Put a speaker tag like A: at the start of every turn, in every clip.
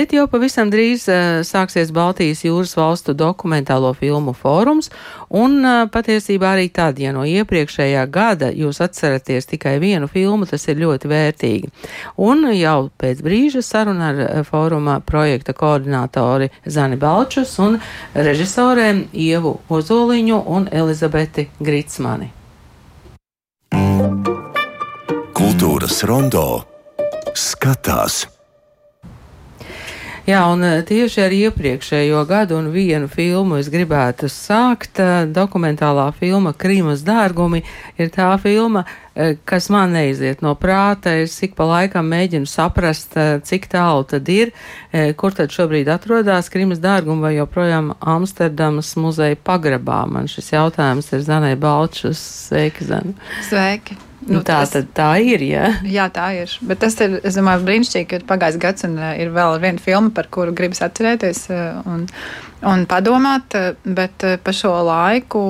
A: Bet jau pavisam drīz uh, sāksies Baltijas jūras valstu dokumentālo filmu fórums, un uh, patiesībā arī tad, ja no iepriekšējā gada jūs atceraties tikai vienu filmu, tas ir ļoti vērtīgi. Un jau pēc brīža saruna ar uh, fóruma projekta koordinātori Zani Balčus un režisorēm Ievu Ozoliņu un Elizabeti Gritsmani.
B: Kultūras rondo skatās.
A: Jā, un eh, tieši ar iepriekšējo gadu un vienu filmu es gribētu sākt. Eh, dokumentālā filma Krīmas dārgumi ir tā filma, eh, kas man neiziet no prāta. Es ik pa laikam mēģinu saprast, cik tālu tad ir, kur tad šobrīd atrodas Krīmas dārgumi vai joprojām Amsterdamas muzeja pagrabā. Man šis jautājums ir Zanai Balčus. Sveiki, Zana!
C: Sveiki!
A: Nu, tā tas, tā ir. Ja?
C: Jā, tā ir. Bet tas ir domāju, brīnišķīgi, ka ir pagājis gads un uh, ir vēl viena filma, par kuru gribas atcerēties uh, un, un padomāt. Uh, bet pa šo laiku.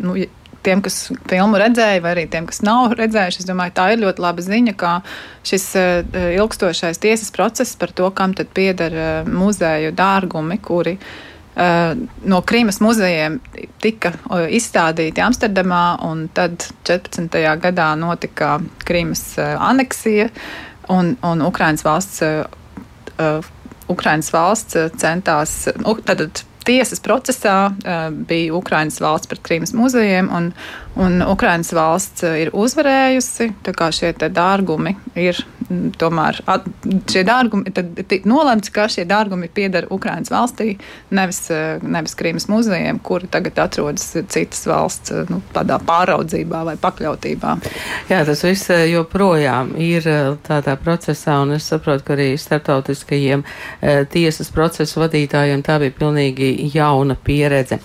C: Nu, Tiem, kas filmu redzēja, vai arī tiem, kas nav redzējuši, es domāju, tā ir ļoti laba ziņa, ka šis ilgstošais tiesas process par to, kam tad pieder muzeju dārgumi, kuri Eh, no Krīmas muzejiem tika izstādīti Amsterdamā, un tad 14. gadā notika Krīmas eh, aneksija, un, un Ukrainas valsts, uh, Ukrainas valsts centās, uh, tad tiesas procesā uh, bija Ukrainas valsts pret Krīmas muzejiem, un, un Ukrainas valsts ir uzvarējusi, tā kā šie dārgumi ir tomēr at, šie dārgumi, tad tika nolemts, ka šie dārgumi pieder Ukraiņas valstī, nevis, eh, nevis Krīmas muzejiem, kuri tagad atrodas citas valsts eh, nu, tādā pāraudzībā vai pakļautībā.
A: Jā, tas viss eh, joprojām ir tādā procesā, un es saprotu, ka arī startautiskajiem tiesas procesu vadītājiem tā bija pilnīgi jauna pieredze.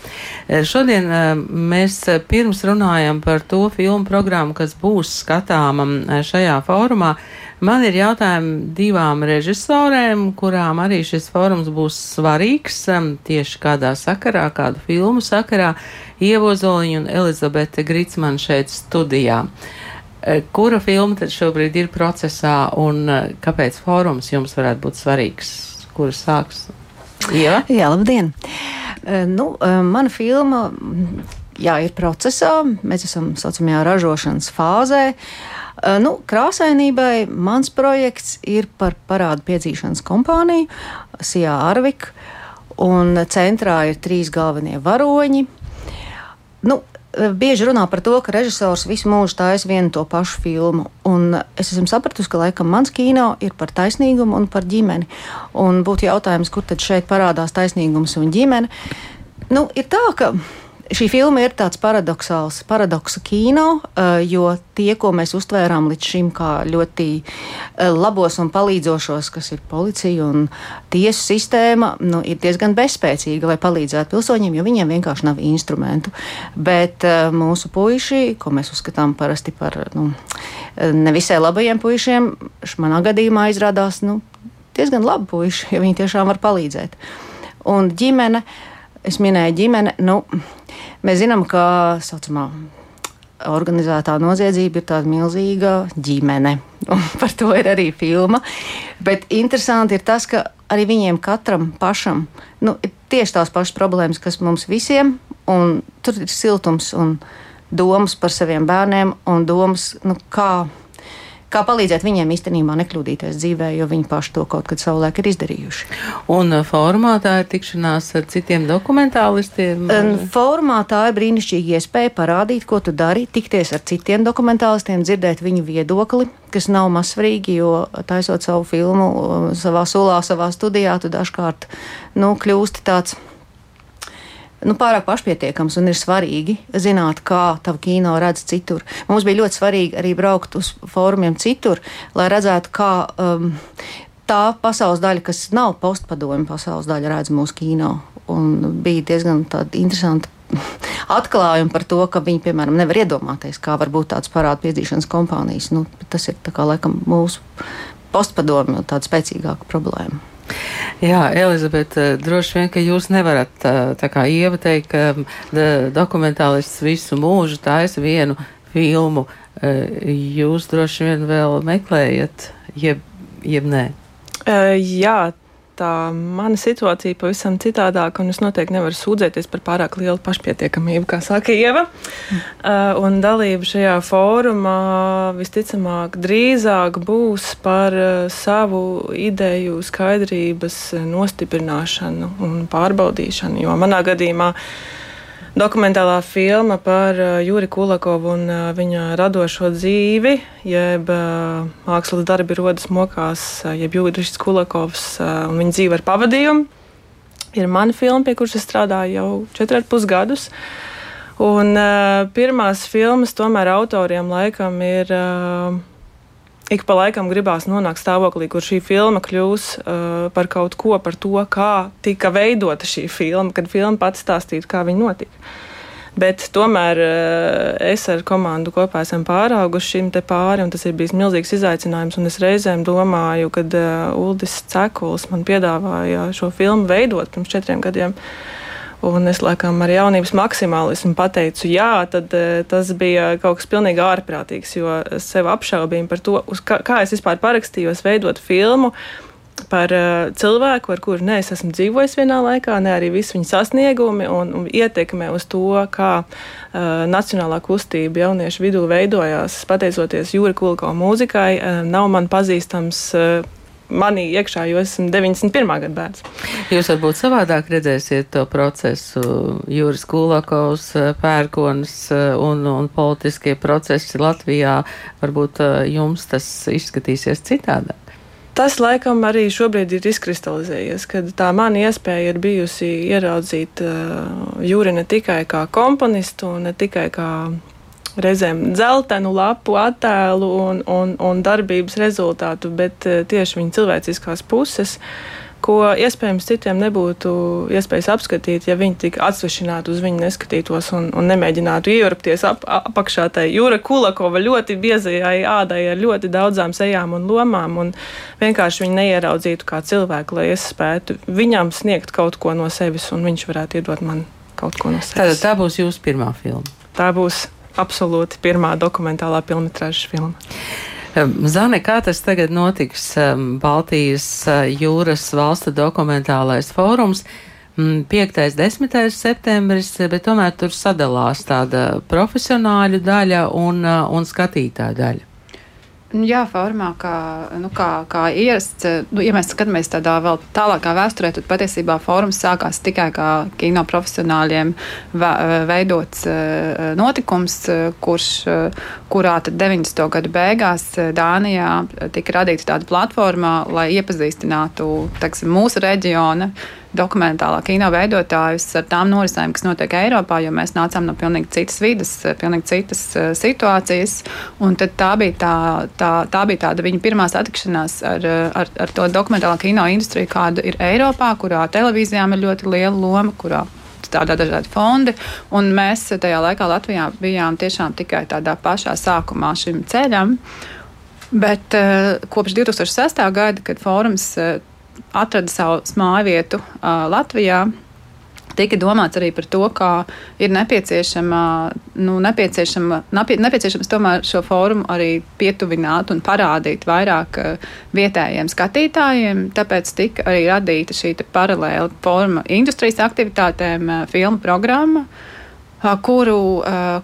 A: Šodien mēs pirms runājam par to filmu programmu, kas būs skatāma šajā fórumā. Man ir jautājumi divām režisorēm, kurām arī šis fórums būs svarīgs tieši kādā sakarā, kādu filmu sakarā. Ievozoliņa un Elizabete Gritsman šeit studijā. E, kura filma tad šobrīd ir procesā un e, kāpēc fórums jums varētu būt svarīgs? Kuras sāks?
D: Jā, Jā labdien! E, nu, mana filma jā, ir procesā. Mēs esam saucamajā ražošanas fāzē. Uh, Nu, krāsainībai mans projekts ir par parādu piedzīšanas kompāniju, Sijā Arvik, un centrā ir trīs galvenie varoņi. Nu, bieži runā par to, ka režisors visu mūžu taisa vienu to pašu filmu. Un es esmu sapratusi, ka laikam mans kino ir par taisnīgumu un par ģimeni. Un būtu jautājums, kur tad šeit parādās taisnīgums un ģimene. Nu, ir tā, ka Šī filma ir tāds paradoxāls, paradoksa kino, eh, jo tie, ko mēs uztvērām līdz šim kā ļoti eh, labos un palīdzošos, kas ir policija un tiesu sistēma, nu, ir diezgan bezspēcīga, lai palīdzētu pilsoņiem, jo viņiem vienkārši nav instrumentu. Bet eh, mūsu puiši, ko mēs uzskatām parasti par nu, nevisai labajiem puišiem, manā gadījumā izrādās nu, diezgan labi puiši, ja viņi tiešām var palīdzēt. Un ģimene, es minēju ģimeni, nu, Mēs zinām, ka saucamā organizētā noziedzība ir tāda milzīga ģimene. Par to ir arī filma. Bet interesanti ir tas, ka arī viņiem katram pašam nu, ir tieši tās pašas problēmas, kas mums visiem, un tur ir siltums un domas par saviem bērniem un domas, nu, kā kā palīdzēt viņiem īstenībā nekļūdīties dzīvē, jo viņi paši to kaut kad savulaik ir izdarījuši.
A: Un uh, formātā ir tikšanās ar citiem dokumentālistiem?
D: Formātā ir brīnišķīgi iespēja parādīt, ko tu dari, tikties ar citiem dokumentālistiem, dzirdēt viņu viedokli, kas nav mazsvarīgi, jo taisot savu filmu uh, savā sulā, savā studijā, tu dažkārt nu, kļūsti tāds nu, pārāk pašpietiekams un ir svarīgi zināt, kā tavu kino redz citur. Mums bija ļoti svarīgi arī braukt uz fórumiem citur, lai redzētu, kā um, tā pasaules daļa, kas nav postpadomju pasaules daļa, redz mūsu kino. Un bija diezgan interesanti atklājumi par to, ka viņi, piemēram, nevar iedomāties, kā var būt tāds parādu piedzīšanas kompānijas. Nu, tas ir kā, laikam mūsu postpadomju tāda spēcīgāka problēma.
A: Jā, Elizabete, droši vien, ka jūs nevarat tā kā Ieva teikt, ka dokumentālists visu mūžu taisa vienu filmu. Jūs droši vien vēl meklējat, jeb, jeb nē.
E: Uh, jā, tā mana situācija pavisam citādāka, un es noteikti nevaru sūdzēties par pārāk lielu pašpietiekamību, kā saka Ieva. Mm. Uh, un dalība šajā fórumā visticamāk drīzāk būs par uh, savu ideju skaidrības nostiprināšanu un pārbaudīšanu, jo manā gadījumā dokumentālā filma par uh, Juri Kulakovu un uh, viņa radošo dzīvi, jeb uh, mākslas darbi rodas mokās, jeb Juris Kulakovs un viņa dzīve ar pavadījumu. Ir mana filma, pie kuras es strādāju jau 4,5 gadus. Un uh, pirmās filmas tomēr autoriem laikam ir uh, ik pa laikam gribās nonākt stāvoklī, kur šī filma kļūs uh, par kaut ko, par to, kā tika veidota šī filma, kad filma pati stāstītu, kā viņa notika. Bet tomēr uh, es ar komandu kopā esam pārauguši šim te pāri, un tas ir bijis milzīgs izaicinājums. Es reizēm domāju, kad uh, Uldis Cekuls man piedāvāja šo filmu veidot pirms četriem gadiem. Uh, Un es laikam ar jaunības maksimālismu pateicu, jā, tad eh, tas bija kaut kas pilnīgi ārprātīgs, jo es sev apšaubīju par to, kā, kā es vispār parakstījos veidot filmu par uh, cilvēku, ar kuru ne es esmu dzīvojis vienā laikā, ne arī visi viņa sasniegumi un, un ietekme uz to, kā uh, nacionālā kustība jauniešu vidū veidojās, pateicoties Jūra Kulko mūzikai, uh, nav man pazīstams. Uh, manī iekšā, jo esmu 91. gada bērns.
A: Jūs varbūt savādāk redzēsiet to procesu, Jūras Kulakovs, pērkons un, un politiskie procesi Latvijā. Varbūt eh, jums tas izskatīsies citādāk.
E: Tas laikam arī šobrīd ir izkristalizējies, kad tā mana iespēja ir bijusi ieraudzīt uh, Jūri ne tikai kā komponistu, ne tikai kā reizēm dzeltenu lapu attēlu un, un, un darbības rezultātu, bet eh, tieši viņa cilvēciskās puses, ko iespējams citiem nebūtu iespējas apskatīt, ja viņi tik atsvešināti uz viņu neskatītos un, un nemēģinātu iejurpties ap, apakšā tai Jūra Kulakova ļoti biezajai ādai ar ļoti daudzām sejām un lomām, un vienkārši viņu neieraudzītu kā cilvēku, lai es spētu viņam sniegt kaut ko no sevis, un viņš varētu iedot man kaut ko no sevis.
A: Tātad tā būs jūsu pirmā filma.
E: Tā būs absolūti pirmā dokumentālā filmas filma.
A: Zane, kā tas tagad notiks? Baltijas jūras valstu dokumentālais fórums 5. un 10. septembris, bet tomēr tur sadalās tāda profesionāļu daļa un, un skatītāja daļa.
C: Nu, jā, formā, kā, nu, kā, kā ierasts. Nu, ja mēs skatāmies tādā vēl tālākā vēsturē, tad patiesībā fórums sākās tikai kā kino profesionāļiem veidots eh, notikums, kurš, kurā 90. gadu beigās Dānijā tika radīta tāda platforma, lai iepazīstinātu teksim, mūsu reģionu dokumentālā kino veidotājus ar tām norisēm, kas notiek Eiropā, jo mēs nācām no pilnīgi citas vidas, pilnīgi citas uh, situācijas. Tā bija, tā, tā, tā bija tāda viņa pirmā satikšanās ar, ar, ar to dokumentālā kino industriju, kāda ir Eiropā, kurā televīzijām ir ļoti liela loma, kurā tādā dažādi fondi. Mēs tajā laikā Latvijā bijām tiešām tikai tādā pašā sākumā šim ceļam. Bet uh, kopš 2006. gada, kad fórums uh, atrada savu māju vietu uh, Latvijā. Tika domāts arī par to, kā ir nepieciešama, nu, nepieciešama, nepieciešams tomēr šo fórumu arī pietuvināt un parādīt vairāk vietējiem skatītājiem. Tāpēc tika arī radīta šī paralēla forma industrijas aktivitātēm, filmu programma. Uh, kuru,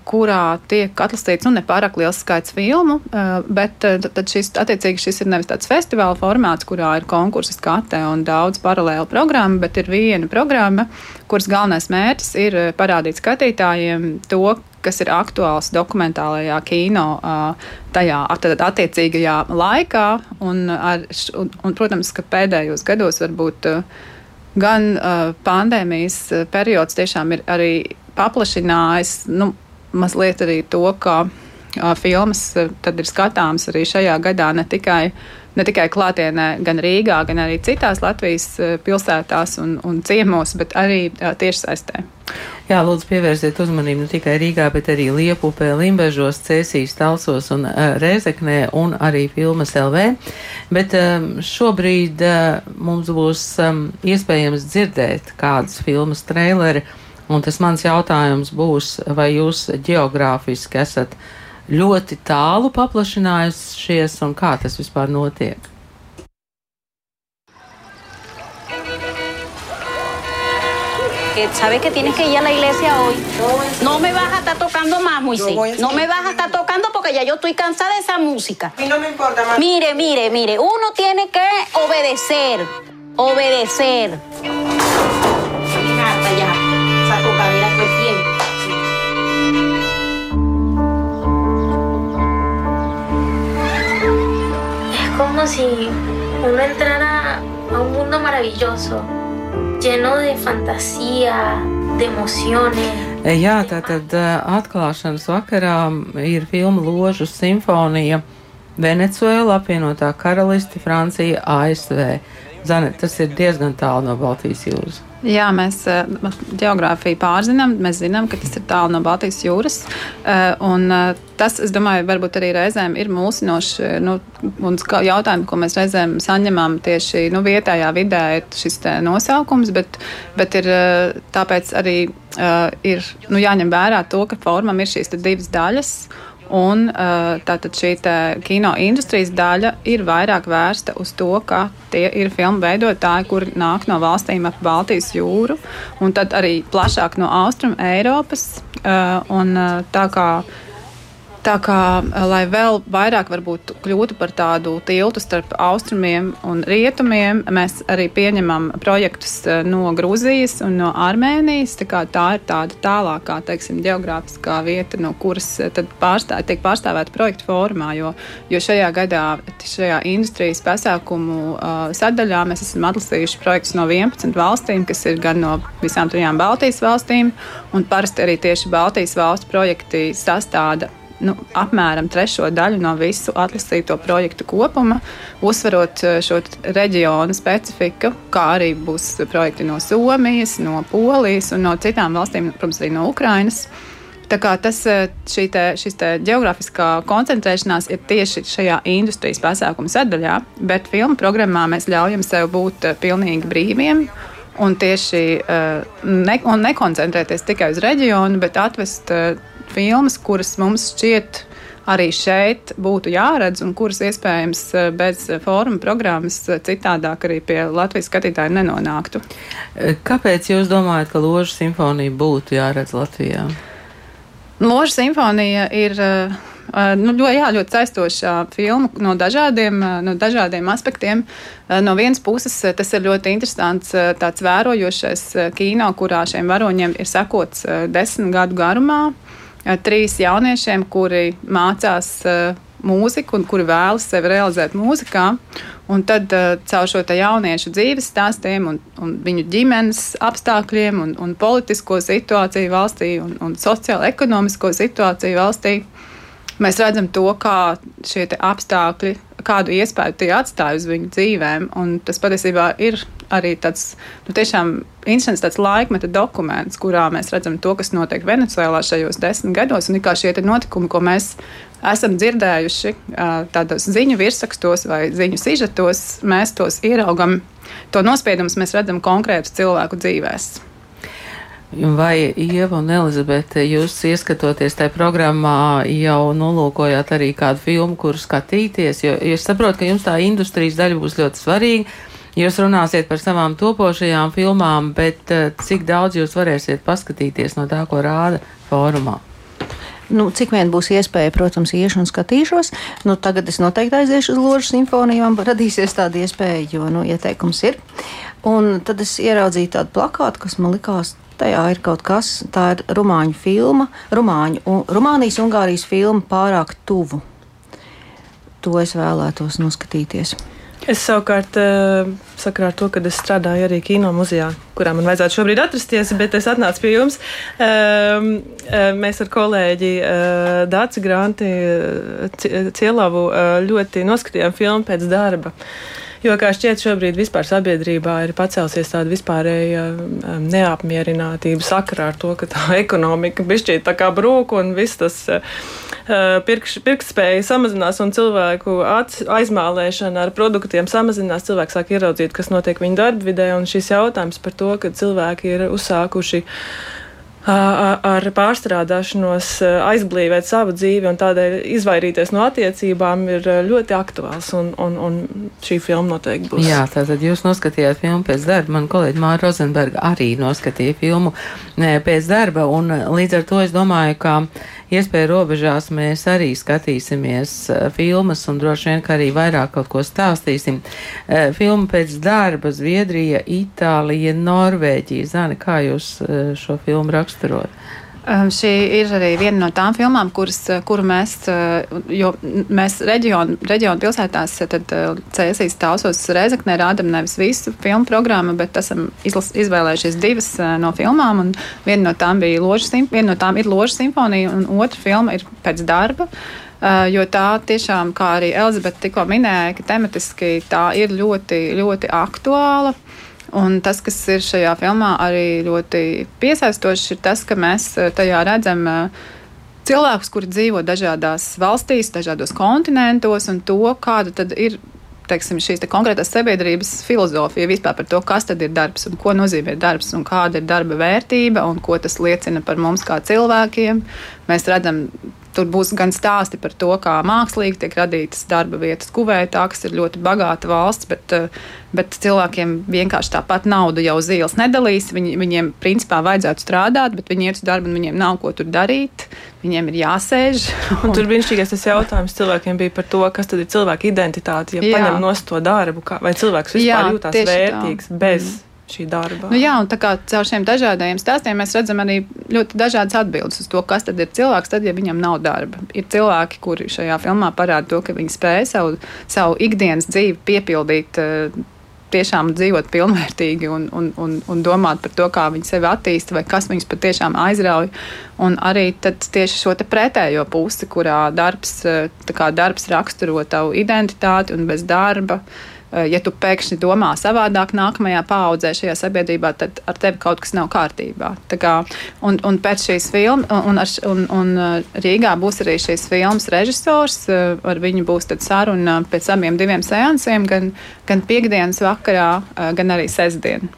C: kurā tiek atlasīts nu, nepārāk liels skaits filmu, bet tad šis, attiecīgi šis ir nevis tāds festivāla formāts, kurā ir konkursi skate un daudz paralēlu programmu, bet ir viena programma, kuras galvenais mērķis ir parādīt skatītājiem to, kas ir aktuāls dokumentālajā kino tajā attiecīgajā laikā. Un, ar, un, un, protams, ka pēdējos gados varbūt gan pandēmijas periods tiešām ir arī paplašinājis nu, mazliet arī to, ka filmas tad ir skatāmas arī šajā gadā ne tikai, ne tikai klātienē, gan Rīgā, gan arī citās Latvijas pilsētās un, un ciemos, bet arī tiešsaistē.
A: Jā, lūdzu, pievērsiet uzmanību ne tikai Rīgā, bet arī Liepupē, Limbežos, Cēsīs, Talsos un Rēzeknē un arī Filmas LV. Bet šobrīd mums būs iespējams dzirdēt kādas filmas traileri. Un tas mans jautājums būs, vai jūs geogrāfiski esat ļoti tālu paplašinājušies un kā tas vispār notiek?
F: porque sabes que tienes que ir a la iglesia hoy. No me vas a estar tocando más, Moisés. No me vas a estar tocando porque ya yo estoy cansada de esa música.
G: Y no me importa más.
F: Mire, mire, mire, uno tiene que obedecer, obedecer.
H: Como si uno entrara a un mundo maravilloso, lleno de fantasía, de emociones.
A: Jā, tātad eh, atklāšanas vakarā ir filma Ložu simfonija Venecuēla, apvienotā karalisti, Francija, ASV. Zane, tas ir diezgan tālu no Baltijas jūras.
C: Jā, mēs uh, geogrāfiju pārzinām. Mēs zinām, ka tas ir tālu no Baltijas jūras. Uh, un, uh, tas, es domāju, varbūt arī reizēm ir mulsinoši. Nu, un jautājumi, ko mēs reizēm saņemam tieši nu, vietējā vidē, ir šis nosaukums, bet, bet ir, tāpēc arī ir nu, jāņem vērā to, ka formam ir šīs divas daļas. Un tātad šī kino industrijas daļa ir vairāk vērsta uz to, ka tie ir filmu veidotāji, kuri nāk no valstīm ap Baltijas jūru, un tad arī plašāk no Austrum Eiropas. Un tā kā Tā kā, lai vēl vairāk varbūt kļūtu par tādu tiltu starp austrumiem un rietumiem, mēs arī pieņemam projektus no Grūzijas un no Armēnijas. Tā, tā ir tāda tālākā, teiksim, geogrāfiskā vieta, no kuras pārstāv, tiek pārstāvēta projekta formā, jo, jo šajā gadā, šajā industrijas pasākumu uh, sadaļā mēs esam atlasījuši projektus no 11 valstīm, kas ir gan no visām trijām Baltijas valstīm, un parasti arī tieši Baltijas valstu projekti sastāda nu, apmēram trešo daļu no visu atlasīto projektu kopuma, uzsverot šo reģionu specifiku, kā arī būs projekti no Somijas, no Polijas un no citām valstīm, protams, arī no Ukrainas. Tā kā tas, šī te, šis te geogrāfiskā koncentrēšanās ir tieši šajā industrijas pasākuma sadaļā, bet filmu programmā mēs ļaujam sev būt pilnīgi brīviem un tieši ne, un nekoncentrēties tikai uz reģionu, bet atvest filmas, kuras mums šķiet arī šeit būtu jāredz, un kuras iespējams bez fóruma programmas citādāk arī pie Latvijas skatītāja nenonāktu.
A: Kāpēc jūs domājat, ka Loža simfonija būtu jāredz Latvijā?
C: Loža simfonija ir. Nu, ļoti, jā, ļoti saistoša filma no dažādiem, no dažādiem aspektiem. No vienas puses, tas ir ļoti interesants, tāds vērojošais kino, kurā šiem varoņiem ir sekots desmit gadu garumā trīs jauniešiem, kuri mācās mūziku un kuri vēlas sevi realizēt mūzikā. Un tad uh, caur šo jauniešu dzīves stāstiem un, un viņu ģimenes apstākļiem un, un politisko situāciju valstī un, un sociālo-ekonomisko situāciju valstī mēs redzam to, kā šie apstākļi, kādu iespēju tie atstāja uz viņu dzīvēm. Tas patiesībā ir arī tāds nu, tiešām interesants tāds laikmeta dokuments, kurā mēs redzam to, kas notiek Venecijā šajos desmit gados, un kā šie notikumi, ko mēs esam dzirdējuši tādos ziņu virsrakstos vai ziņu sižetos, mēs tos ieraugam. To nospiedumus mēs redzam konkrētu cilvēku dzīvēm.
A: Vai Ieva un Elizabete, jūs ieskatoties tajā programmā, jau nolūkojāt arī kādu filmu, kuru skatīties? Jo, es saprotu, ka jums tā industrijas daļa būs ļoti svarīga. Jūs runāsiet par savām topošajām filmām, bet uh, cik daudz jūs varēsiet paskatīties no tā, ko rāda fórumā?
D: Nu, cik vien būs iespēja, protams, iešu un skatīšos. Nu, tagad es noteikti aiziešu uz Ložas simfoniju, man radīsies tāda iespēja, jo nu, ieteikums ir. Un tad es ieraudzīju tādu plakātu, kas man likās Tajā ir kaut kas, tā ir rumāņu filma, rumāņu, un, Rumānijas, Ungārijas filma pārāk tuvu. To es vēlētos noskatīties.
E: Es savukārt uh, sakarā ar to, ka es strādāju arī kino muzejā, kurā man vajadzētu šobrīd atrasties, bet es atnācu pie jums. Uh, uh, mēs ar kolēģi uh, Dāci Granti Cielavu ļoti noskatījām filmu pēc darba. Jo, kā šķiet, šobrīd vispār sabiedrībā ir pacelsies tāda vispārēja um, neapmierinātība sakarā ar to, ka tā ekonomika bišķīt tā kā brūk un viss tas uh, pirkš, pirktspēja samazinās un cilvēku aizmālēšana ar produktiem samazinās. Cilvēki sāk ieraudzīt, kas notiek viņu darbvidē un šis jautājums par to, ka cilvēki ir uzsākuši ar pārstrādāšanos aizblīvēt savu dzīvi un tādēļ izvairīties no attiecībām ir ļoti aktuāls. Un, un, un šī filma noteikti būs.
A: Jā, tātad jūs noskatījāt filmu pēc darba. Man kolēģi Māra Rozenberga arī noskatīja filmu pēc darba. Un līdz ar to es domāju, ka iespēju robežās mēs arī skatīsimies uh, filmas un droši vien, ka arī vairāk kaut ko stāstīsim. Uh, filma pēc darba Zviedrija, Itālija, Norvēģija. Zani, kā jūs uh, šo filmu raksturot?
C: Um, šī ir arī viena no tām filmām, kuras, uh, kuru mēs, uh, jo mēs reģionu, reģionu pilsētās, tad uh, Cēsīs Tausos Reizeknē rādam nevis visu filmu programmu, bet esam izlas, izvēlējušies divas no filmām, un viena no tām bija Loža, viena no tām ir Loža simfonija, un otra filma ir pēc darba. Uh, jo tā tiešām, kā arī Elizabete tikko minēja, ka tematiski tā ir ļoti, ļoti aktuāla. Un tas, kas ir šajā filmā arī ļoti piesaistošs, ir tas, ka mēs eh, tajā redzam eh, cilvēkus, kuri dzīvo dažādās valstīs, dažādos kontinentos, un to, kāda tad ir teiksim, šīs te konkrētās sabiedrības filozofija vispār par to, kas tad ir darbs un ko nozīmē darbs un kāda ir darba vērtība un ko tas liecina par mums kā cilvēkiem. Mēs redzam Tur būs gan stāsti par to, kā mākslīgi tiek radītas darba vietas Kuveitā, kas ir ļoti bagāta valsts, bet, eh, bet cilvēkiem vienkārši tāpat naudu jau ielas nedalīs. Viņi, viņiem principā vajadzētu strādāt, bet viņi iet uz darbu un viņiem nav ko tur darīt. Viņiem ir jāsēž.
E: Un... Un tur brīnišķīgais tas jautājums cilvēkiem bija par to, kas tad ir cilvēka identitāte. Ja Jā. paņem no to darbu, kā, vai cilvēks vispār Jā, jūtas vērtīgs tā. bez. Mm šī darba.
C: Nu, jā, un tā kā caur šiem dažādiem stāstiem mēs redzam arī ļoti dažādas atbildes uz to, kas tad ir cilvēks, tad, ja viņam nav darba. Ir cilvēki, kuri šajā filmā parāda to, ka viņi spēj savu, savu ikdienas dzīvi piepildīt. Eh, tiešām dzīvot pilnvērtīgi un, un, un, un domāt par to, kā viņi sevi attīsta, vai kas viņus patiešām aizrauj. Un arī tieši šo pretējo pusi, kurā darbs, eh, darbs raksturo tavu identitāti un bez darba. Uh, ja tu pēkšņi domā savādāk nākamajā paudzē šajā sabiedrībā, tad ar tevi kaut kas nav kārtībā. Kā, un, un pēc šīs filmas, un, un, un eh, Rīgā būs arī šīs filmas režisors, eh, ar viņu būs saruna pēc abiem diviem seansiem, gan, gan piekdienas vakarā, gan arī sestdien.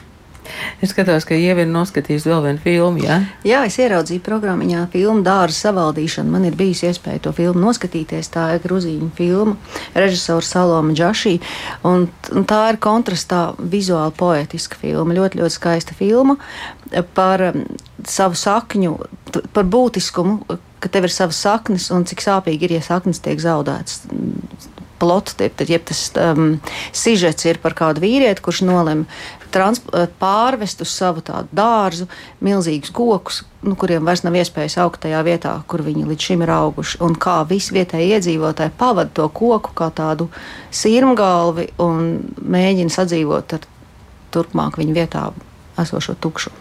A: Es skatos, ka Ieva ir noskatījusi vēl vienu filmu. Ja?
D: Jā, es ieraudzīju programmā filmu Dārza savaldīšana. Man ir bijusi iespēja to filmu noskatīties. Tā ir grūzīņa filma, režisors Saloma Džašī. Un, un tā ir kontrastā vizuāli poetiska filma. Ļoti, ļoti skaista filma par um, savu sakņu, par būtiskumu, ka tev ir savas saknes un cik sāpīgi ir, ja saknes tiek zaudētas plots, jeb tas um, sižets ir par kādu vīrieti, kurš nolem pārvest uz savu tādu dārzu milzīgus kokus, nu, kuriem vairs nav iespējas augt tajā vietā, kur viņi līdz šim ir auguši. Un kā visi vietējie iedzīvotāji pavada to koku kā tādu sirmgalvi un mēģina sadzīvot ar turpmāk viņa vietā esošo tukšu.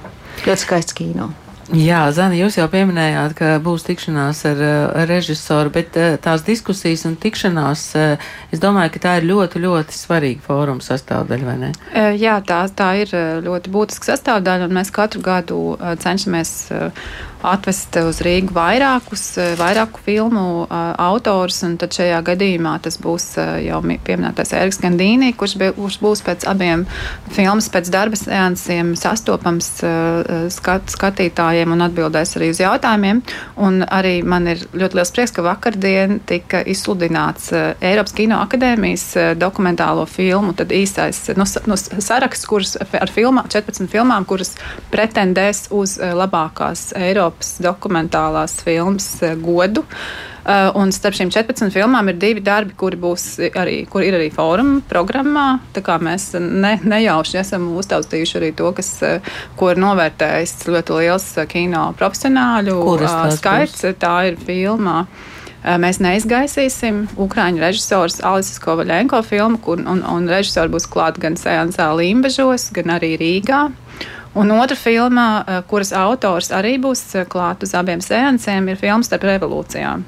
D: Ļoti skaists kino.
A: Jā, Zana, jūs jau pieminējāt, ka būs tikšanās ar, ar režisoru, bet eh, tās diskusijas un tikšanās, eh, es domāju, ka tā ir ļoti, ļoti svarīga fóruma sastāvdaļa, vai ne?
C: Jā, tā, tā ir ļoti būtiska sastāvdaļa, un mēs katru gadu cenšamies atvest uz Rīgu vairākus, vairāku filmu autors, un tad šajā gadījumā tas būs jau pieminētais Eriks Gandīnī, kurš, bija, kurš būs pēc abiem filmas pēc darba seansiem sastopams skat, skatītājiem un atbildēs arī uz jautājumiem. Un arī man ir ļoti liels prieks, ka vakardien tika izsludināts Eiropas Kino akadēmijas dokumentālo filmu īsais nu, nu, saraksts, kuras ar filmā, 14 filmām, kuras pretendēs uz labākās Eiropas Eiropas dokumentālās filmas eh, godu. Uh, un starp šīm 14 filmām ir divi darbi, kuri, arī, kuri ir arī fóruma programmā. Mēs ne, nejauši esam uztaustījuši arī to, kas, eh, ko ir novērtējis ļoti liels kino profesionāļu skaits. Tā ir filmā. Mēs neizgaisīsim Ukrāņu režisors Alises Kovaļenko filmu, kur, un, un režisori būs klāt gan Sēnsā Limbažos, gan arī Rīgā. Un otra filma, eh, kuras autors arī būs eh, klāt uz abiem sēnciem, ir filmas starp revolūcijām.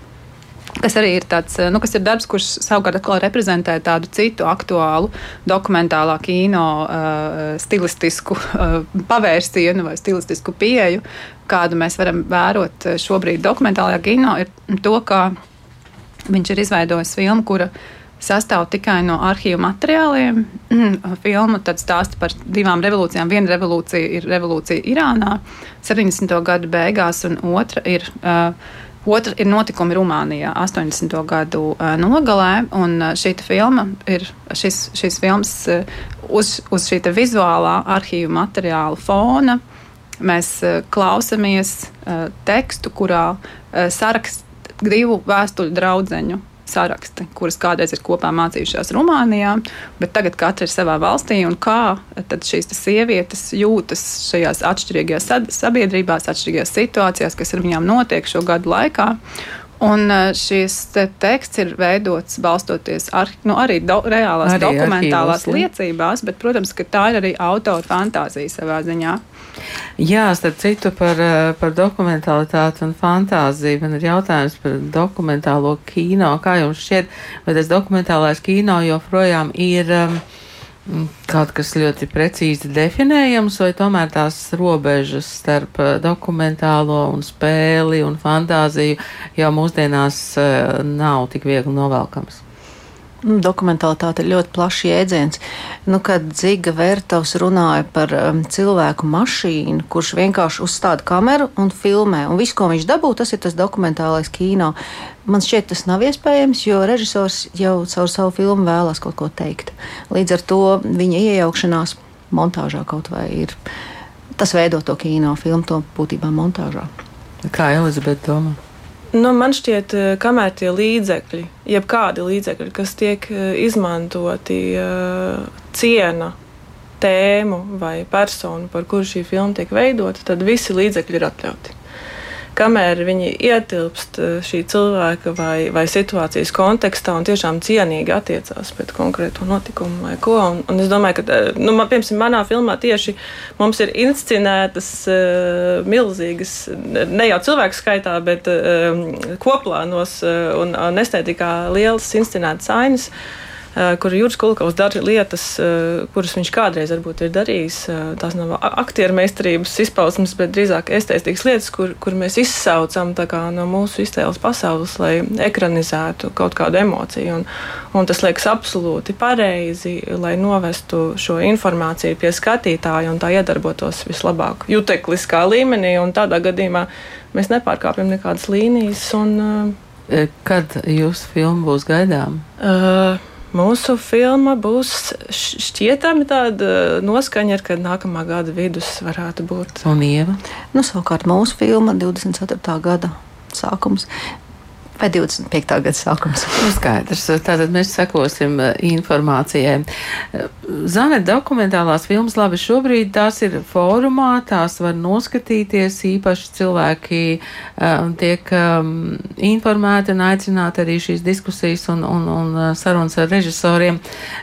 C: Kas arī ir tāds, eh, nu, kas ir darbs, kurš savukārt reprezentē tādu citu aktuālu dokumentālā kino uh, stilistisku uh, pavērsienu vai stilistisku pieeju, kādu mēs varam vērot šobrīd dokumentālajā kino, ir to, ka viņš ir izveidojis filmu, kura sastāv tikai no arhīvu materiāliem. Filma tad stāsta par divām revolūcijām. Viena revolūcija ir revolūcija Irānā 70. gadu beigās, un otra ir. Uh, Otra ir notikumi Rumānijā 80. gadu uh, nogalē, un uh, šī filma ir šis, šis filmas uh, uz, uz šī vizuālā arhīvu materiāla fona. Mēs uh, klausāmies uh, tekstu, kurā uh, sarakst divu vēstuļu draugu saraksti, kuras kādreiz ir kopā mācījušās Rumānijā, bet tagad katra ir savā valstī. Kā šīs sievietes jūtas šajās atšķirīgajās sabiedrībās, atšķirīgajās situācijās, kas ar viņām notiek šo gadu laikā. Un e, šis te teksts ir veidots balstoties ar, nu, arī do, reālās arī dokumentālās arhīvos, liecībās, bet, protams, ka tā ir arī autora fantāzija savā ziņā.
A: Jā, starp citu par, e, par dokumentālitāti un fantāziju. Man ir jautājums par dokumentālo kino. Kā jums šķiet, vai tas dokumentālais kino joprojām ir. Um, kaut kas ļoti precīzi definējams, vai tomēr tās robežas starp eh, dokumentālo un spēli un fantāziju jau mūsdienās eh, nav tik viegli novelkams?
D: Nu, dokumentālitāte ir ļoti plašs jēdziens. Nu, kad Ziga Vērtovs runāja par um, cilvēku mašīnu, kurš vienkārši uzstāda kameru un filmē, un viss, ko viņš dabū, tas ir tas dokumentālais kino. Man šķiet, tas nav iespējams, jo režisors jau caur savu filmu vēlās kaut ko teikt. Līdz ar to viņa iejaukšanās montāžā kaut vai ir. Tas veido to kino filmu, to būtībā montāžā.
A: Kā Elizabete domā?
E: Nu, man šķiet, eh, kamēr tie līdzekļi, jebkādi līdzekļi, kas tiek eh, izmantoti, eh, ciena tēmu vai personu, par kuru šī filma tiek veidota, tad visi līdzekļi ir atļauti kamēr viņi ietilpst eh, šī cilvēka vai, vai situācijas kontekstā un tiešām cienīgi attiecās pret konkrēto notikumu vai ko. Un, un es domāju, ka, eh, nu, man, piemēram, manā filmā tieši mums ir inscenētas uh, milzīgas, ne jau cilvēku skaitā, bet uh, koplānos uh, un, un estētikā lielas inscenētas ainas. Uh, kur Juris Kulkovs dara lietas, eh, kuras viņš kādreiz varbūt ir darījis. Eh, tās nav aktieru meistarības izpausmes, bet drīzāk estētikas lietas, kur, kur mēs izsaucam no mūsu iztēles pasaules, lai ekranizētu kaut kādu emociju. Un, un tas liekas absolūti pareizi, lai novestu šo informāciju pie skatītāja un tā iedarbotos vislabāk jutekliskā līmenī. Tādā gadījumā mēs nepārkāpjam nekādas līnijas. Un,
A: Kad jūsu filma būs gaidām?
E: Uh, Mūsu filma būs šķietami tāda noskaņa, ka nākamā gada vidus varētu būt.
A: Un ieva?
D: Nu, savukārt mūsu filma 24. gada sākums vai 25. gada sākums.
A: Nu, skaidrs. Tātad mēs sekosim eh, informācijai. Eh, Zane, dokumentālās filmas labi šobrīd tās ir fórumā, tās var noskatīties, īpaši cilvēki um, tiek um, informēti un aicināti arī šīs diskusijas un, un, un sarunas ar režisoriem.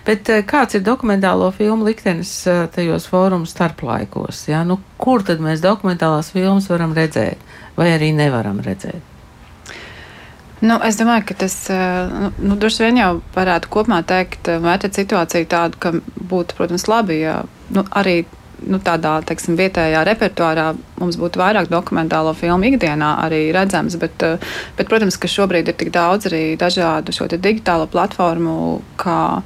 A: Bet kāds ir dokumentālo filmu liktenis tajos fórumu starplaikos? Ja? Nu, kur tad mēs dokumentālās filmas varam redzēt vai arī nevaram redzēt?
C: Nu, es domāju, ka tas eh, nu, nu, droši vien jau varētu kopumā teikt, eh, vērtēt situāciju tādu, ka būtu, protams, labi, ja nu, arī nu, tādā teiksim, vietējā repertuārā mums būtu vairāk dokumentālo filmu ikdienā arī redzams, bet, eh, bet protams, ka šobrīd ir tik daudz arī dažādu šo digitālo platformu, kā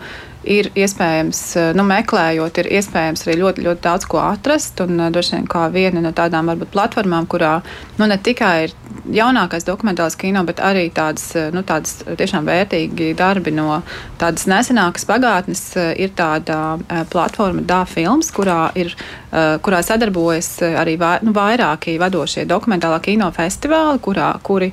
C: ir iespējams, nu, meklējot, ir iespējams arī ļoti, ļoti daudz ko atrast. Un droši vien kā viena no tādām varbūt platformām, kurā nu, ne tikai ir jaunākais dokumentāls kino, bet arī tādas, nu, tādas tiešām vērtīgi darbi no tādas nesenākas pagātnes. Ir tāda platforma DāFilms, kurā, ir, kurā sadarbojas arī nu, vairāki vadošie dokumentālā kino festivāli, kurā, kuri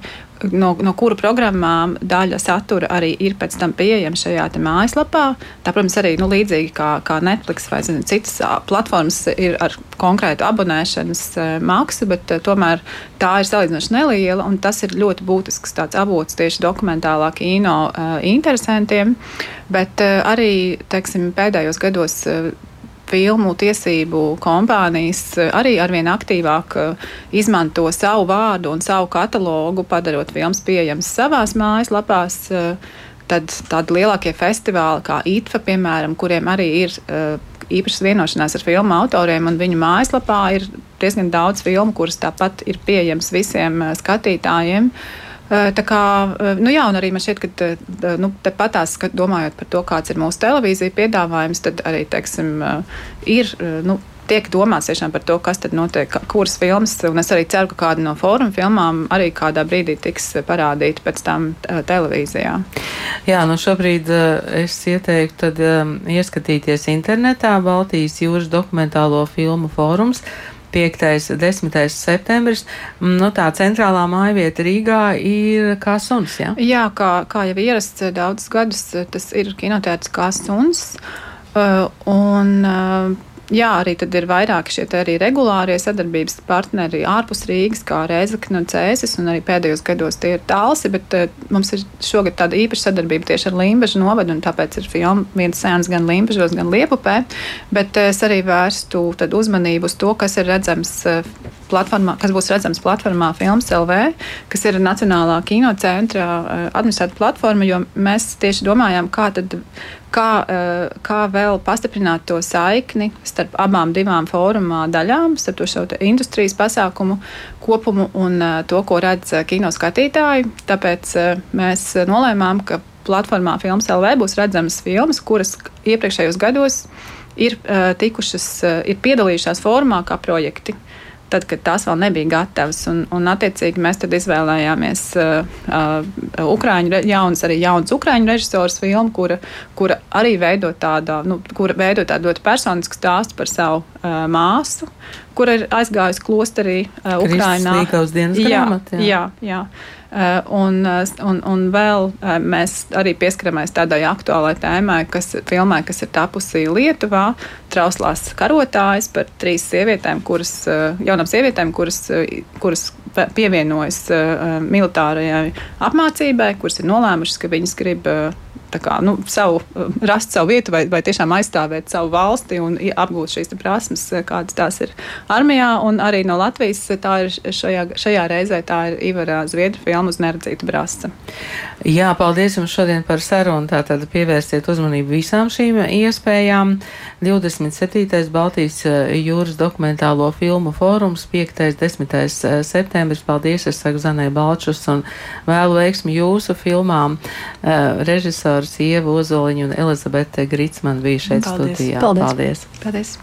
C: no, no kuru programmām daļa satura arī ir pēc tam pieejama šajā mājaslapā. Tā, protams, arī nu, līdzīgi kā, kā Netflix vai zinu, citas platformas ir ar konkrētu abonēšanas maksu, bet tomēr tā ir salīdzinoši neliela un tas ir ļoti būtisks avots tieši dokumentālā kino interesantiem. Bet arī teiksim, pēdējos gados filmu tiesību kompānijas eh, arī arvien aktīvāk eh, izmanto savu vārdu un savu katalogu, padarot filmas pieejamas savās mājaslapās. Eh, tad tādi lielākie festivāli, kā ITFA, piemēram, kuriem arī ir īpašas vienošanās ar filmu autoriem, un viņu mājaslapā ir diezgan daudz filmu, kuras tāpat ir pieejamas visiem skatītājiem. Tā kā, nu jā, un arī man šķiet, ka nu, patās, ka domājot par to, kāds ir mūsu televīzija piedāvājums, tad arī, teiksim, ir, nu, tiek domāts tiešām par to, kas tad notiek, kuras filmas, un es arī ceru, ka kāda no fóruma filmām arī kādā brīdī tiks parādīta pēc tam televīzijā.
A: Jā, nu šobrīd es ieteiktu tad um, ieskatīties internetā Baltijas jūras dokumentālo filmu fórums. 5. un 10. septembris. Mm, nu, tā centrālā mājvieta Rīgā ir kā suns. Ja?
C: Jā, kā, kā jau ierasts daudzus gadus, tas ir kinotēts kā suns. Uh, un, uh, jā, arī tad ir vairāki šie arī regulārie sadarbības partneri ārpus Rīgas, kā Reizekne un Cēsis, un arī pēdējos gados tie ir tālsi, bet uh, mums ir šogad tāda īpaša sadarbība tieši ar Limbažu novadu, un tāpēc ir filma viens sēns gan Limbažos, gan Liepupē, bet uh, es arī vērstu uzmanību uz to, kas ir redzams uh, platformā, kas būs redzams platformā Films LV, kas ir Nacionālā kinocentra administrēta platforma, jo mēs tieši domājām, kā tad kā, eh, kā vēl pastiprināt to saikni starp abām divām fórumā daļām, starp to industrijas pasākumu kopumu un eh, to, ko redz eh, kino skatītāji. Tāpēc mēs nolēmām, ka platformā Films LV būs redzamas filmas, kuras iepriekšējos gados ir tikušas, ir piedalījušās formā kā projekti tad, kad tās vēl nebija gatavas. Un, un attiecīgi mēs tad izvēlējāmies uh, uh, Ukrāņu, jaunas, arī jaunas Ukrāņu režisors filmu, kura, kura arī veido tādu, nu, kura veido tādu ļoti personisku stāstu par savu uh, māsu, kur ir aizgājusi klosterī uh, Ukrainā. Jā, jā, jā. Uh, un, uh, un, un vēl uh, mēs arī pieskaramies tādai aktuālai tēmai, kas, filmai, kas ir tapusi Lietuvā, trauslās karotājas par trīs sievietēm, kuras, jaunām sievietēm, kuras, kuras pievienojas militārajai apmācībai, kuras ir nolēmušas, ka viņas grib kā, nu, savu, rast savu vietu vai, vai tiešām aizstāvēt savu valsti un apgūt šīs prasmes, kādas tās ir armijā. Un arī no Latvijas tā ir šajā, šajā reizē tā ir Ivara Zviedru filma uz neredzītu brāzta.
A: Jā, paldies jums šodien par sarunu. Tātad pievērsiet uzmanību visām šīm iespējām. 27. Baltijas eh, jūras dokumentālo filmu fórums 5. 10. Eh, septembris. Paldies, es saku Zanai Balčus un vēlu veiksmi jūsu filmām. Uh, režisors Ieva Ozoliņa un Elizabete Gritsman bija šeit
C: Paldies.
A: studijā.
C: Paldies.
A: Paldies.
C: Paldies.